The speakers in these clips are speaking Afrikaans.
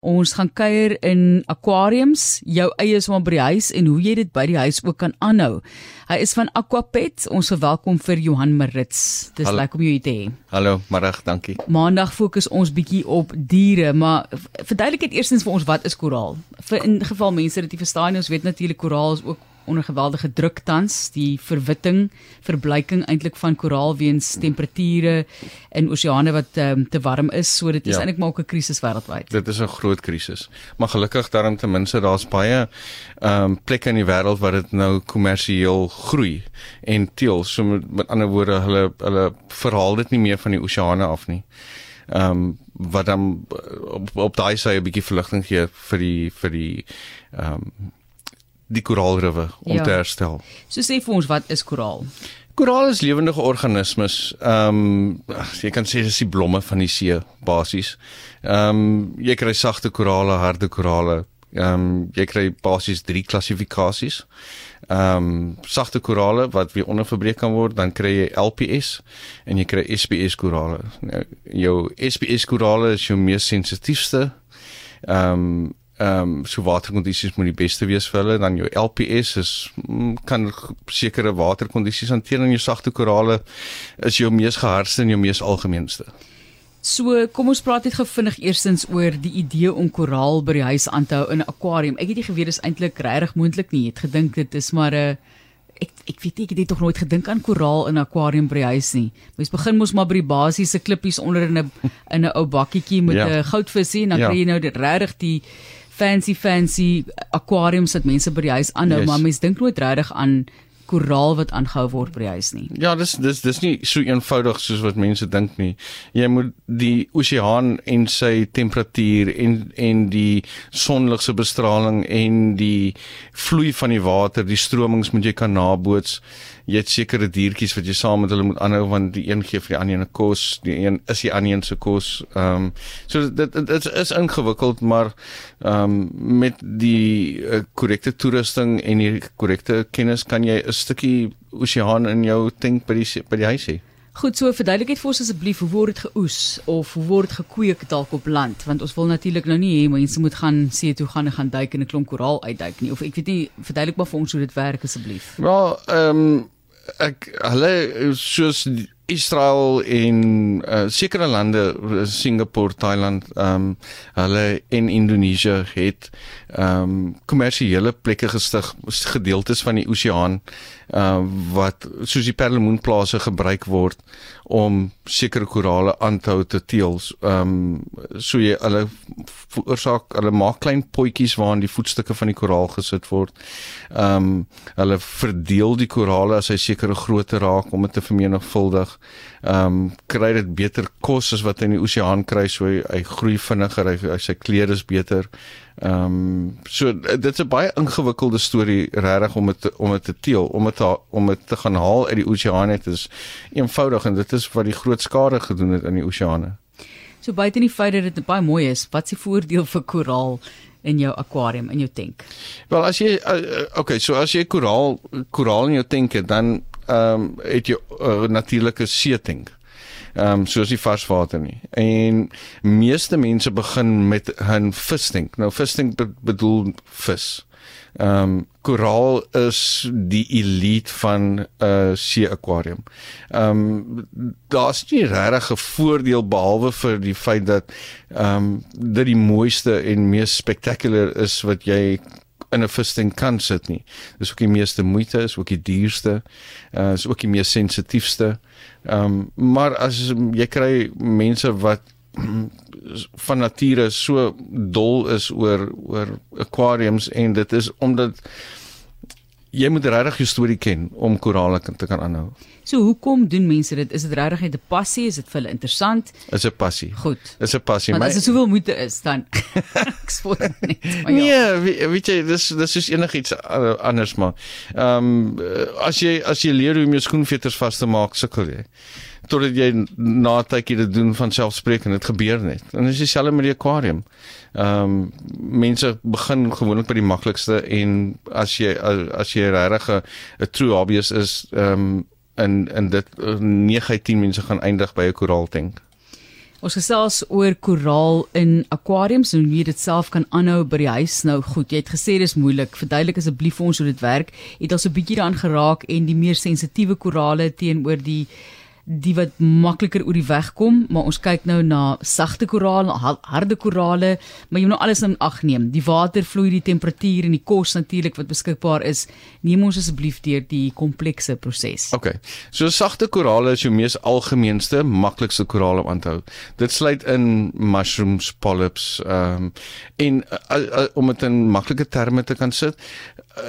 Ons gaan kuier in aquariums, jou eie sommer by die huis en hoe jy dit by die huis ook kan aanhou. Hy is van Aquapet. Ons verwelkom vir Johan Marits. Dis lekker om jou te hê. Hallo, middag, dankie. Maandag fokus ons bietjie op diere, maar verduidelik net eerstens vir ons wat is koraal? Vir in geval mense dit nie verstaan nie, ons weet natuurlik koraal is ook onder geweldige druk tans, die verwitting, verbleiking eintlik van koraal weens temperature in oseane wat um, te warm is, so dit is ja. eintlik maar ook 'n krisis wêreldwyd. Dit is 'n groot krisis. Maar gelukkig daarom ten minste daar's baie ehm um, plekke in die wêreld waar dit nou kommersieel groei en teel, so met, met ander woorde, hulle hulle verhaal dit nie meer van die oseane af nie. Ehm um, wat dan op, op daai sy 'n bietjie verligting gee vir die vir die ehm um, die koraalriwe om ja. te herstel. So sê vir ons wat is koraal? Koraal is lewendige organismes. Ehm um, jy kan sê dis die blomme van die see basies. Ehm um, jy kry sagte korale, harde korale. Ehm um, jy kry basies drie klassifikasies. Ehm um, sagte korale wat weer onderverbreek kan word, dan kry jy LPS en jy kry SPS korale. Nou, jou SPS korale is jou mees sensitiefste. Ehm um, ehm um, so waterkondisies moet die beste wees vir hulle dan jou LPS is mm, kan sekere waterkondisies hanteer en jou sagte korale is jou mees gehardste en jou mees algemeenste. So kom ons praat net gevinnig eerstens oor die idee om koraal by die huis aan te hou in 'n akwarium. Ek het nie geweet dis eintlik regtig moontlik nie. Ek het gedink dit is maar 'n ek ek weet nie ek het tog nooit gedink aan koraal in 'n akwarium by die huis nie. Mens begin mos maar by die basiese klippies onder in 'n in 'n ou bakkietjie met 'n ja. goudvisie en dan ja. kry jy nou dit regtig die fancy fancy aquariums wat mense by die huis aanhou, yes. maar mense dink nooit regtig aan koraal wat aangehou word by die huis nie. Ja, dis dis dis nie so eenvoudig soos wat mense dink nie. Jy moet die oseaan en sy temperatuur en en die sonligse bestraling en die vloei van die water, die stromings moet jy kan naboots jy het sekere diertjies wat jy saam met hulle moet aanhou want die een gee vir die ander 'n kos, die een is die ander se kos. Ehm um, so dit dit is ingewikkeld, maar ehm um, met die uh, korrekte toerusting en die korrekte kennis kan jy 'n stukkie oseaan in jou tank by die by die huis hê. Goed, so verduidelik net vir ons asseblief hoe word dit geoes of hoe word dit gekweek dalk op land want ons wil natuurlik nou nie hê mense moet gaan see toe gaan en gaan duik in 'n klomp koraal uitduik nie of ek weet nie verduidelik maar vir ons hoe dit werk asseblief. Wel, ehm um, ek hulle soos Israel en uh, sekere lande Singapore, Thailand, ehm um, hulle en Indonesië het ehm um, kommersiële plekke gestig gedeeltes van die oseaan uh wat soos die perlemoenplase gebruik word om sekere korale aan te hou te teels. Ehm um, so jy hulle veroorsaak hulle maak klein potjies waarin die voetstukke van die koraal gesit word. Ehm um, hulle verdeel die korale as hy sekere grootte raak om dit te vermenigvuldig. Ehm um, kry dit beter kos as wat hy in die oseaan kry so hy, hy groei vinniger, hy, hy sy klere is beter. Ehm um, so dit's 'n baie ingewikkelde storie regtig om dit om dit te teel, om dit om dit te gaan haal uit die oseane het is eenvoudig en dit is wat die groot skade gedoen het in die oseane. So buite die feit dat dit baie mooi is, wat is die voordeel vir koraal in jou akwarium in jou tank? Wel as jy uh, okay, so as jy koraal koraal in jou tank het, dan ehm um, het jy 'n uh, natuurlike seetank ehm um, soos die varswater nie. En meeste mense begin met 'n visstink. Nou visstink be bedoel vis. Ehm um, koraal is die elite van 'n uh, see aquarium. Ehm um, daar's nie regtig 'n voordeel behalwe vir die feit dat ehm um, dit die mooiste en mees spectacular is wat jy in 'n visstink kan sit nie. Dis ook die meeste moeite, is ook die duurste. Uh is ook die mees sensitiefste. Ehm um, maar as jy kry mense wat van nature so dol is oor oor aquariums en dit is omdat jy moet regtig jou storie ken om korale te kan aanhou. So hoekom doen mense dit? Is dit regtig net 'n passie? Is dit vir hulle interessant? Is 'n passie. Goed. Is 'n passie. Maar as dit soveel moeite is, dan ek spot net. Maar ja. Nee, weet jy, dis dis is enigiets anders maar. Ehm um, as jy as jy leer hoe om jou skoenveters vas te maak, sukkel jy totdat jy na tydjie dit doen van selfspreekend dit gebeur net. En dis dieselfde met die aquarium. Ehm um, mense begin gewoonlik by die maklikste en as jy as jy regtig 'n true hobbyist is, ehm um, en en dit 9 uit 10 mense gaan eindig by 'n koraaltank. Ons gesels oor koraal in aquariums en hoe jy dit self kan aanhou by die huis. Nou goed, jy het gesê dis moeilik. Verduidelik asseblief vir ons hoe dit werk. Jy het al so 'n bietjie daaraan geraak en die meer sensitiewe korale teenoor die die wat makliker oor die weg kom, maar ons kyk nou na sagte korale, harde korale, maar jy moet nou alles in ag neem. Die water vloei, die temperatuur en die kos natuurlik wat beskikbaar is. Neem ons asseblief deur die komplekse proses. OK. So sagte korale is jou mees algemeenste, maklikste korale om aan te hou. Dit sluit in mushrooms, polyps, ehm um, en uh, uh, om dit in maklike terme te kan sit,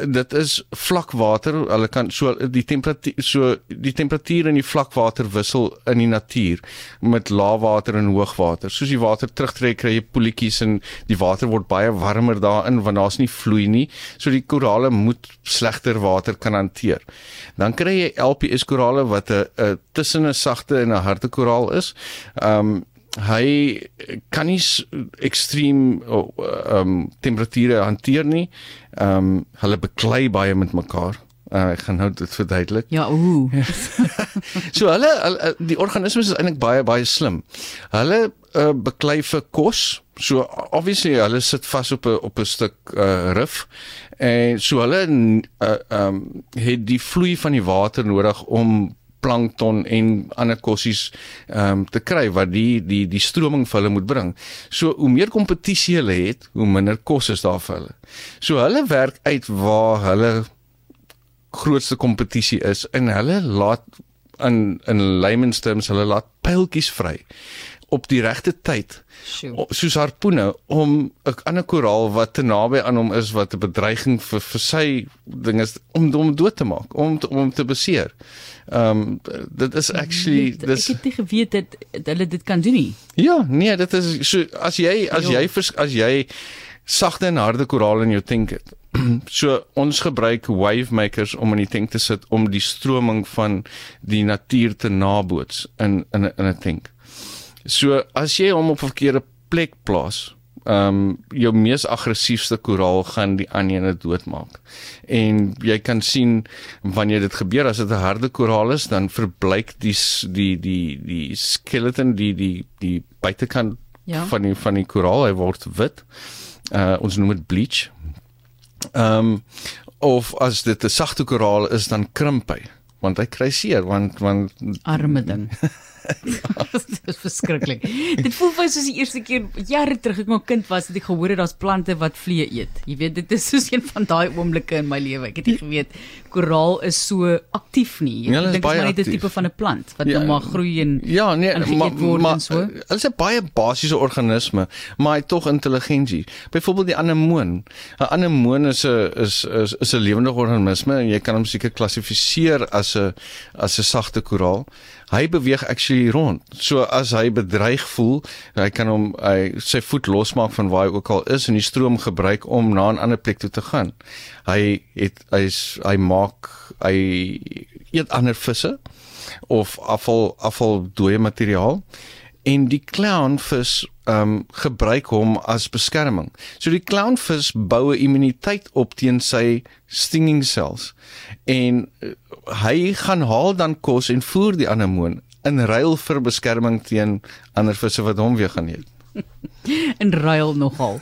dit is vlakwater. Hulle kan so die temperatuur so die temperatuur in die vlakwater wissel in die natuur met laagwater en hoogwater. Soos die water terugtrek, kry jy poeltjies en die water word baie warmer daarin want daar's nie vloei nie. So die korale moet slegter water kan hanteer. Dan kry jy LPS korale wat 'n tussen 'n sagte en 'n harde koraal is. Um hy kan nie ekstreem ehm um, temperature hanteer nie. Ehm um, hulle beklei baie met mekaar. Uh, ek gaan nou dit verduidelik. Ja, ooh. so hulle, hulle die organismes is eintlik baie baie slim. Hulle uh, beklei vir kos. So obviously hulle sit vas op 'n op 'n stuk uh, rif en so hulle uh, um, het die vloei van die water nodig om plankton en ander kossies ehm um, te kry wat die die die stroming vir hulle moet bring. So hoe meer kompetisie hulle het, hoe minder kos is daar vir hulle. So hulle werk uit waar hulle grootste kompetisie is en hulle laat in in layman's terms hulle laat pyltjies vry op die regte tyd soos harpoene om 'n ander koraal wat te naby aan hom is wat 'n bedreiging vir vir sy ding is om hom dood te maak om om hom te beseer. Ehm um, dit is actually dis ek het nie geweet dat hulle dit kan doen nie. Ja, nee, dit is so as jy as jy as jy sagte en harde koraal in jou tank het so ons gebruik wave makers om in die tank te sit om die stroming van die natuur te naboots in in in 'n tank. So as jy hom op 'n verkeerde plek plaas, ehm um, jou mees aggressiewe koraal gaan die ander doodmaak. En jy kan sien wanneer dit gebeur as dit 'n harde koraal is, dan verbleik die die die die skeleton die die die buitekant ja. van die van die koraal, hy word wit. Uh ons noem dit bleach Ehm um, of as dit 'n sagte koraal is dan krimp hy want hy kry seer want want arme ding. dit is verskriklik. Dit voel vir soos die eerste keer jare terug ek nog kind was het ek gehoor het daar's plante wat vliee eet. Jy weet dit is soos een van daai oomblikke in my lewe. Ek het nie geweet koraal is so aktief nie. Ek ja, dink dit is 'n tipe van 'n plant wat ja, nou maar groei en Ja, nee, maar maar so. hulle is 'n baie basiese organisme, maar hy tog intelligensie. Byvoorbeeld die anemoon. 'n Anemoon is 'n is is is 'n lewende organisme en jy kan hom seker klassifiseer as 'n as 'n sagte koraal hy beweeg actually rond. So as hy bedreig voel, hy kan hom hy sy voet losmaak van waar hy ook al is en die stroom gebruik om na 'n ander plek toe te gaan. Hy het hy's hy maak hy eet ander visse of afval afval dooie materiaal en die clownvis um, gebruik hom as beskerming. So die clownvis bou 'n immuniteit op teen sy stinging cells en uh, hy gaan haal dan kos en voer die anemoon in ruil vir beskerming teen ander visse wat hom weer gaan eet. in ruil nogal.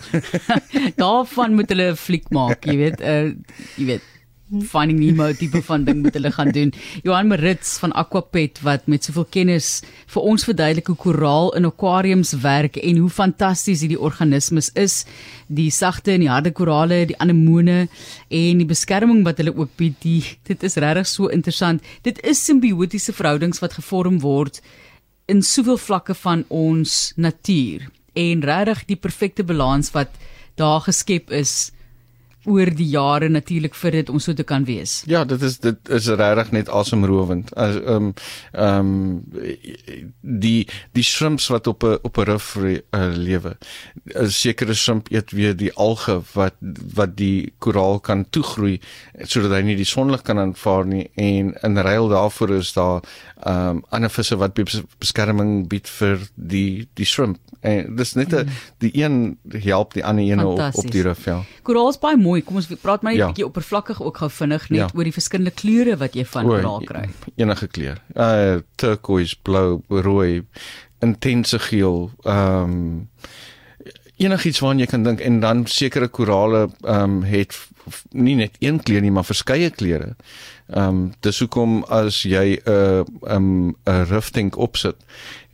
Daarvan moet hulle 'n fliek maak, jy weet, uh, jy weet finding Nemo tipe van ding moet hulle gaan doen. Johan Marits van Aquapet wat met soveel kennis vir ons verduidelik hoe koraal in akwariums werk en hoe fantasties hierdie organismes is, die sagte en die harde korale, die anemone en die beskerming wat hulle ook bied. Die, dit is regtig so interessant. Dit is simbiotiese verhoudings wat gevorm word in soveel vlakke van ons natuur en regtig die perfekte balans wat daar geskep is oor die jare natuurlik vir dit om so te kan wees. Ja, dit is dit is regtig net asemrowend. As ehm ehm die die shrimps wat op 'n op 'n rif uh, lewe. 'n Sekere shrimp eet weer die alge wat wat die koraal kan toegroei sodat hy nie die sonlig kan aanvaar nie en in ruil daarvoor is daar ehm um, ander visse wat beskerming bied vir die die shrimp. En dis net 'n mm. die een help die ander een op op die rif ja. Koraal is baie mooi. Kom ons praat maar net 'n ja. bietjie oppervlakkig ook gou vinnig net ja. oor die verskillende kleure wat jy van koraal kry. Enige kleur. Uh turquoise, blou, rooi, intense geel. Ehm um, enigiets waaraan jy kan dink en dan sekere korale ehm um, het nie net een kleur nie, maar verskeie kleure. Ehm um, dis hoekom as jy 'n uh, 'n um, 'n rifting opsit,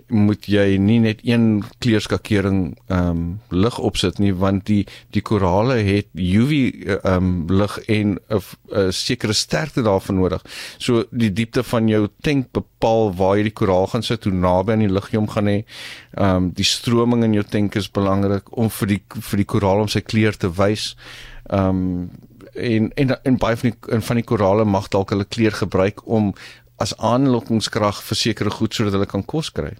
moet jy nie net een kleurskakering ehm um, lig opsit nie want die die korale het UV ehm um, lig en 'n sekere sterkte daarvan nodig. So die diepte van jou tank bepaal waar jy die koraal gaan sit, hoe naby aan die lig jy hom gaan hê. Ehm um, die stroming in jou tank is belangrik om vir die vir die koraal om sy kleur te wys. Ehm um, en en en baie van die van die korale mag dalk hulle kleur gebruik om as aanlokkingskrag vir sekere goed sodat hulle kan kos kry.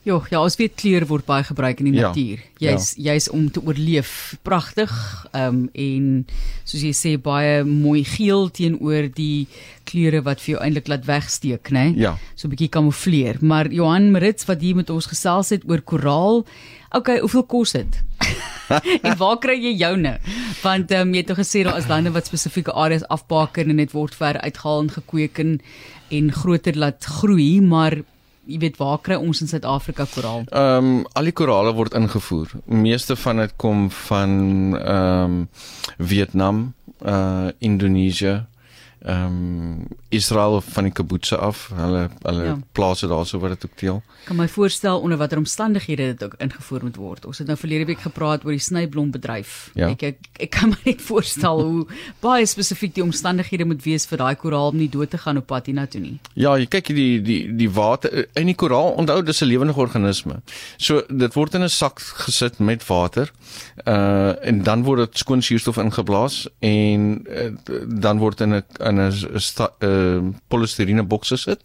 Jo, ja, ons weet kleur word baie gebruik in die ja, natuur. Jy's ja. jy's om te oorleef. Pragtig. Ehm um, en soos jy sê baie mooi geel teenoor die kleure wat vir jou eintlik laat wegsteek, né? Nee? Ja. So 'n bietjie kamofleer. Maar Johan Marits wat hier met ons gesels het oor koraal. Okay, hoeveel kos dit? en waar kry jy joune? Want ehm um, jy het tog gesê daar is lande wat spesifieke areas afbaken en dit word ver uitgehaal en gekweek en, en groter laat groei, maar jy weet waar kry ons in Suid-Afrika koraal? Ehm um, al die korale word ingevoer. Meeste van dit kom van ehm um, Vietnam, uh Indonesië, ehm um, Israel van die kibbutze af. Hulle hulle ja. plase daarso waar dit ook deel. Kan my voorstel onder watter omstandighede dit ook ingevoer moet word. Ons het nou verlede week gepraat oor die snyblombedryf. Ja. Ek, ek ek kan my net voorstel hoe baie spesifiek die omstandighede moet wees vir daai koraal om nie dood te gaan op pad hiernatoe nie. Ja, jy kyk die die die water in die koraal, onthou dis 'n lewende organisme. So dit word in 'n sak gesit met water. Uh en dan word dit skoon suurstof ingeblaas en uh, dan word in 'n in 'n uh, polistirene bokse sit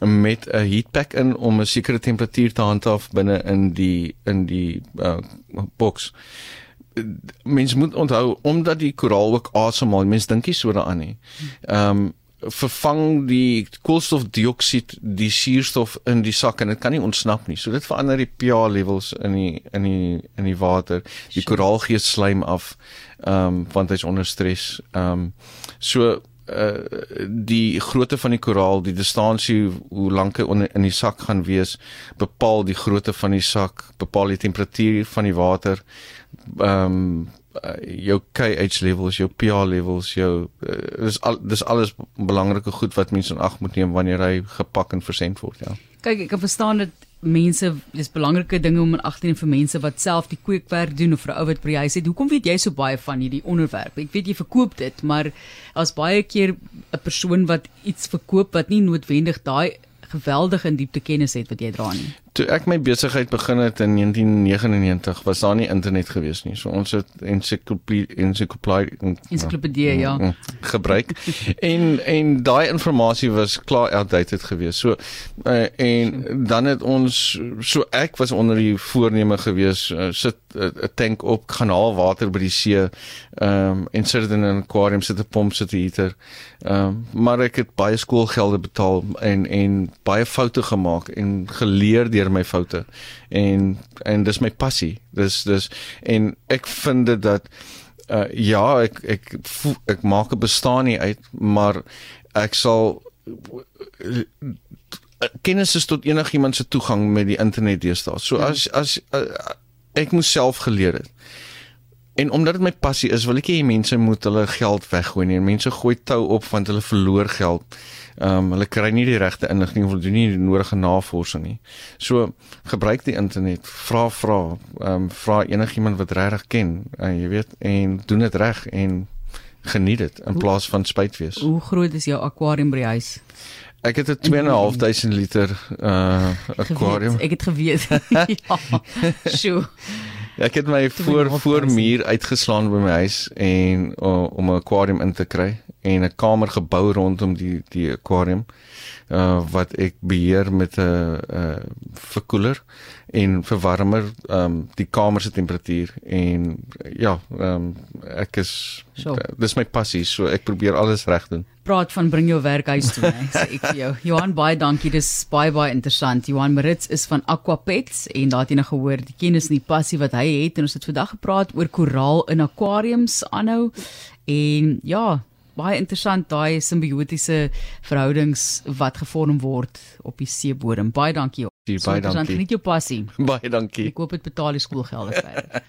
met 'n heatpack in om 'n sekere temperatuur te handhaaf binne in die in die uh, boks. Mens moet onthou omdat die koraal ook asemhaal, mens dink nie so daaraan nie. Ehm um, vervang die koolstofdioksied die suurstof in die sak en dit kan nie ontsnap nie. So dit verander die pH levels in die in die in die water. Die koraal gee slaim af ehm um, want hy's onder stres. Ehm um, so uh die grootte van die koraal, die distansie hoe lank hy in die sak gaan wees, bepaal die grootte van die sak, bepaal die temperatuur van die water. Ehm um, jou KH levels, jou pH levels, jou uh, dis al dis alles belangrike goed wat mense in ag moet neem wanneer hy gepak en versend word, ja. Kyk, ek kan verstaan dat mense dis belangrike dinge om in ag te neem vir mense wat self die kweekwerk doen of vir 'n ou wat by die huis het. Hoekom weet jy so baie van hierdie onderwerp? Ek weet jy verkoop dit, maar as baie keer 'n persoon wat iets verkoop wat nie noodwendig daai geweldige in diepte kennis het wat jy dra nie. Toe ek my besigheid begin het in 1999 was daar nie internet gewees nie. So ons het ensiklopedie ensiklopedie ja mm, gebruik. en en daai inligting was klaar outdated gewees. So uh, en dan het ons so ek was onder die voorneme gewees uh, sit eh, 'n uh, tank op gaan haal water by die see ehm um, en sit dit in 'n aquarium sit 'n pomp sit 'n heater. Ehm um, maar ek het baie skoolgelde betaal en en baie foute gemaak en geleer deur my foute. En en dis my passie. Dis dis en ek vind dit dat uh, ja, ek ek ek maak 'n bestaan nie uit, maar ek sal kennis is tot enigiemand se toegang met die internet deesdae. So ja. as as uh, ek moet self geleer het. En omdat dit my passie is, wil ek hê mense moet hulle geld weggooi nie. Mense gooi tou op want hulle verloor geld. Ehm um, hulle kry nie die regte inligting of doen nie die nodige navorsing nie. So gebruik die internet, vra vra, ehm um, vra enigiemand wat regtig ken, en uh, jy weet en doen dit reg en geniet dit in plaas van spyt wees. Hoe groot is jou akwarium by die huis? Ek het 'n 2.500 liter uh akwarium. Ek het geweet. ja. Sjoe. Ek het my voor voor muur uitgeslaan by my huis en uh, om 'n akwarium in te kry en 'n kamer gebou rondom die die akwarium uh wat ek beheer met 'n uh verkoeler en verwarmer um die kamer se temperatuur en ja um ek is so. dis my passie so ek probeer alles reg doen. Praat van bring jou werk huis toe hè sê ek vir jou. Johan baie dankie dis baie baie interessant. Johan Marits is van Aquapets en daar het jy nou gehoor die kennis en die passie wat hy het en ons het vandag gepraat oor koraal in akwariums aanhou. En ja baie interessant daai simbiotiese verhoudings wat gevorm word op die seebodem. Baie dankie. Baie So, dankie. geniet jou passie. Baie dankie. Ek hoop dit betaal die skoolgelde verder.